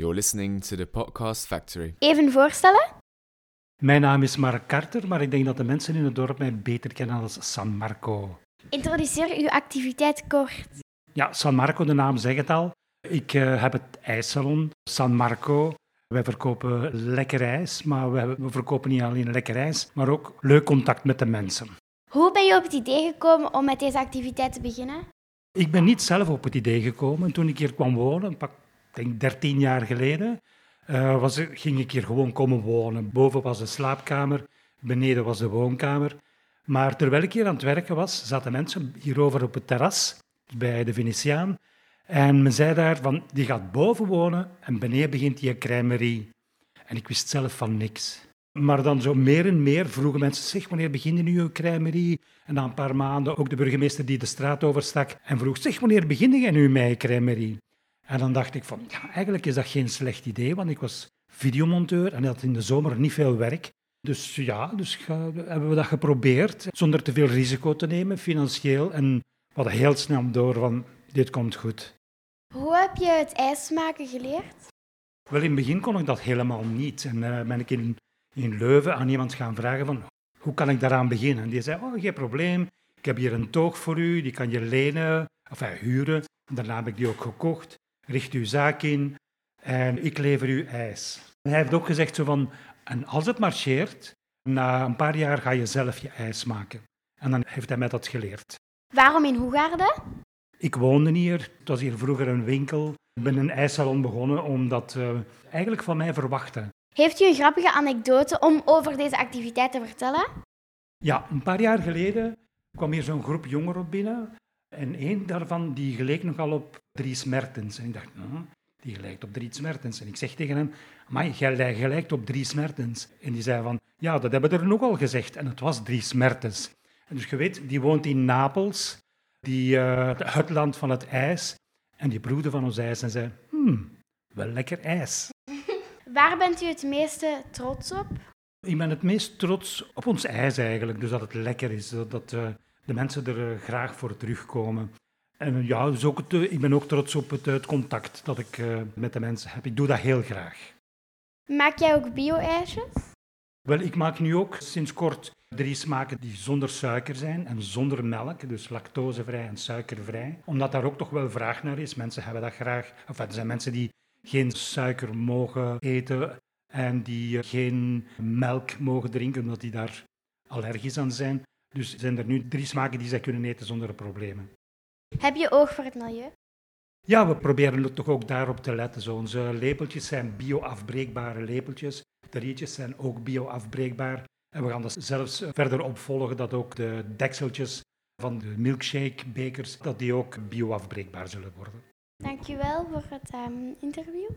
You're listening to the Podcast Factory. Even voorstellen? Mijn naam is Mark Carter, maar ik denk dat de mensen in het dorp mij beter kennen als San Marco. Introduceer uw activiteit kort. Ja, San Marco, de naam zegt het al. Ik eh, heb het ijssalon San Marco. Wij verkopen lekker ijs, maar we, we verkopen niet alleen lekker ijs, maar ook leuk contact met de mensen. Hoe ben je op het idee gekomen om met deze activiteit te beginnen? Ik ben niet zelf op het idee gekomen. Toen ik hier kwam wonen, pak, ik denk 13 jaar geleden, eh, was, ging ik hier gewoon komen wonen. Boven was de slaapkamer, beneden was de woonkamer. Maar terwijl ik hier aan het werken was, zaten mensen hierover op het terras bij de Venetiaan. En men zei daar van, die gaat boven wonen en beneden begint die crèmerie. En ik wist zelf van niks. Maar dan zo meer en meer vroegen mensen zich, wanneer begint nu een crèmerie? En na een paar maanden ook de burgemeester die de straat overstak en vroeg, zeg, wanneer begin jij nu een crèmerie? En dan dacht ik van, ja, eigenlijk is dat geen slecht idee, want ik was videomonteur en had in de zomer niet veel werk. Dus ja, dus hebben we dat geprobeerd, zonder te veel risico te nemen, financieel. En we hadden heel snel door van, dit komt goed. Hoe heb je het ijs maken geleerd? Wel, in het begin kon ik dat helemaal niet. En uh, ben ik in, in Leuven aan iemand gaan vragen van, hoe kan ik daaraan beginnen? En die zei, oh, geen probleem, ik heb hier een toog voor u, die kan je lenen, of huren. En daarna heb ik die ook gekocht. Richt uw zaak in en ik lever u ijs. En hij heeft ook gezegd zo van, en als het marcheert, na een paar jaar ga je zelf je ijs maken. En dan heeft hij mij dat geleerd. Waarom in Hoegaarden? Ik woonde hier, het was hier vroeger een winkel. Ik ben een ijssalon begonnen omdat uh, eigenlijk van mij verwachten. Heeft u een grappige anekdote om over deze activiteit te vertellen? Ja, een paar jaar geleden kwam hier zo'n groep jongeren binnen. En één daarvan die geleek nogal op Dries Mertens. En ik dacht, die gelijkt op Dries Mertens. En ik zeg tegen hem, maar jij gelijkt op Dries Mertens. En die zei van, ja, dat hebben we er nogal gezegd. En het was Dries Mertens. En dus je weet, die woont in Napels, die, uh, het land van het ijs. En die proefde van ons ijs en zei, hmm, wel lekker ijs. Waar bent u het meeste trots op? Ik ben het meest trots op ons ijs eigenlijk. Dus dat het lekker is, dat uh, de mensen er uh, graag voor terugkomen. En ja, dus ook het, ik ben ook trots op het, het contact dat ik met de mensen heb. Ik doe dat heel graag. Maak jij ook bio-ijsjes? Wel, ik maak nu ook sinds kort drie smaken die zonder suiker zijn en zonder melk, dus lactosevrij en suikervrij. Omdat daar ook toch wel vraag naar is. Mensen hebben dat graag. Of er zijn mensen die geen suiker mogen eten en die geen melk mogen drinken omdat die daar allergisch aan zijn. Dus zijn er nu drie smaken die zij kunnen eten zonder problemen. Heb je oog voor het milieu? Ja, we proberen toch ook daarop te letten. Zo, onze lepeltjes zijn bio-afbreekbare lepeltjes. De rietjes zijn ook bio-afbreekbaar. En we gaan dat zelfs verder opvolgen dat ook de dekseltjes van de milkshake bekers, dat die ook bio-afbreekbaar zullen worden. Dankjewel voor het um, interview.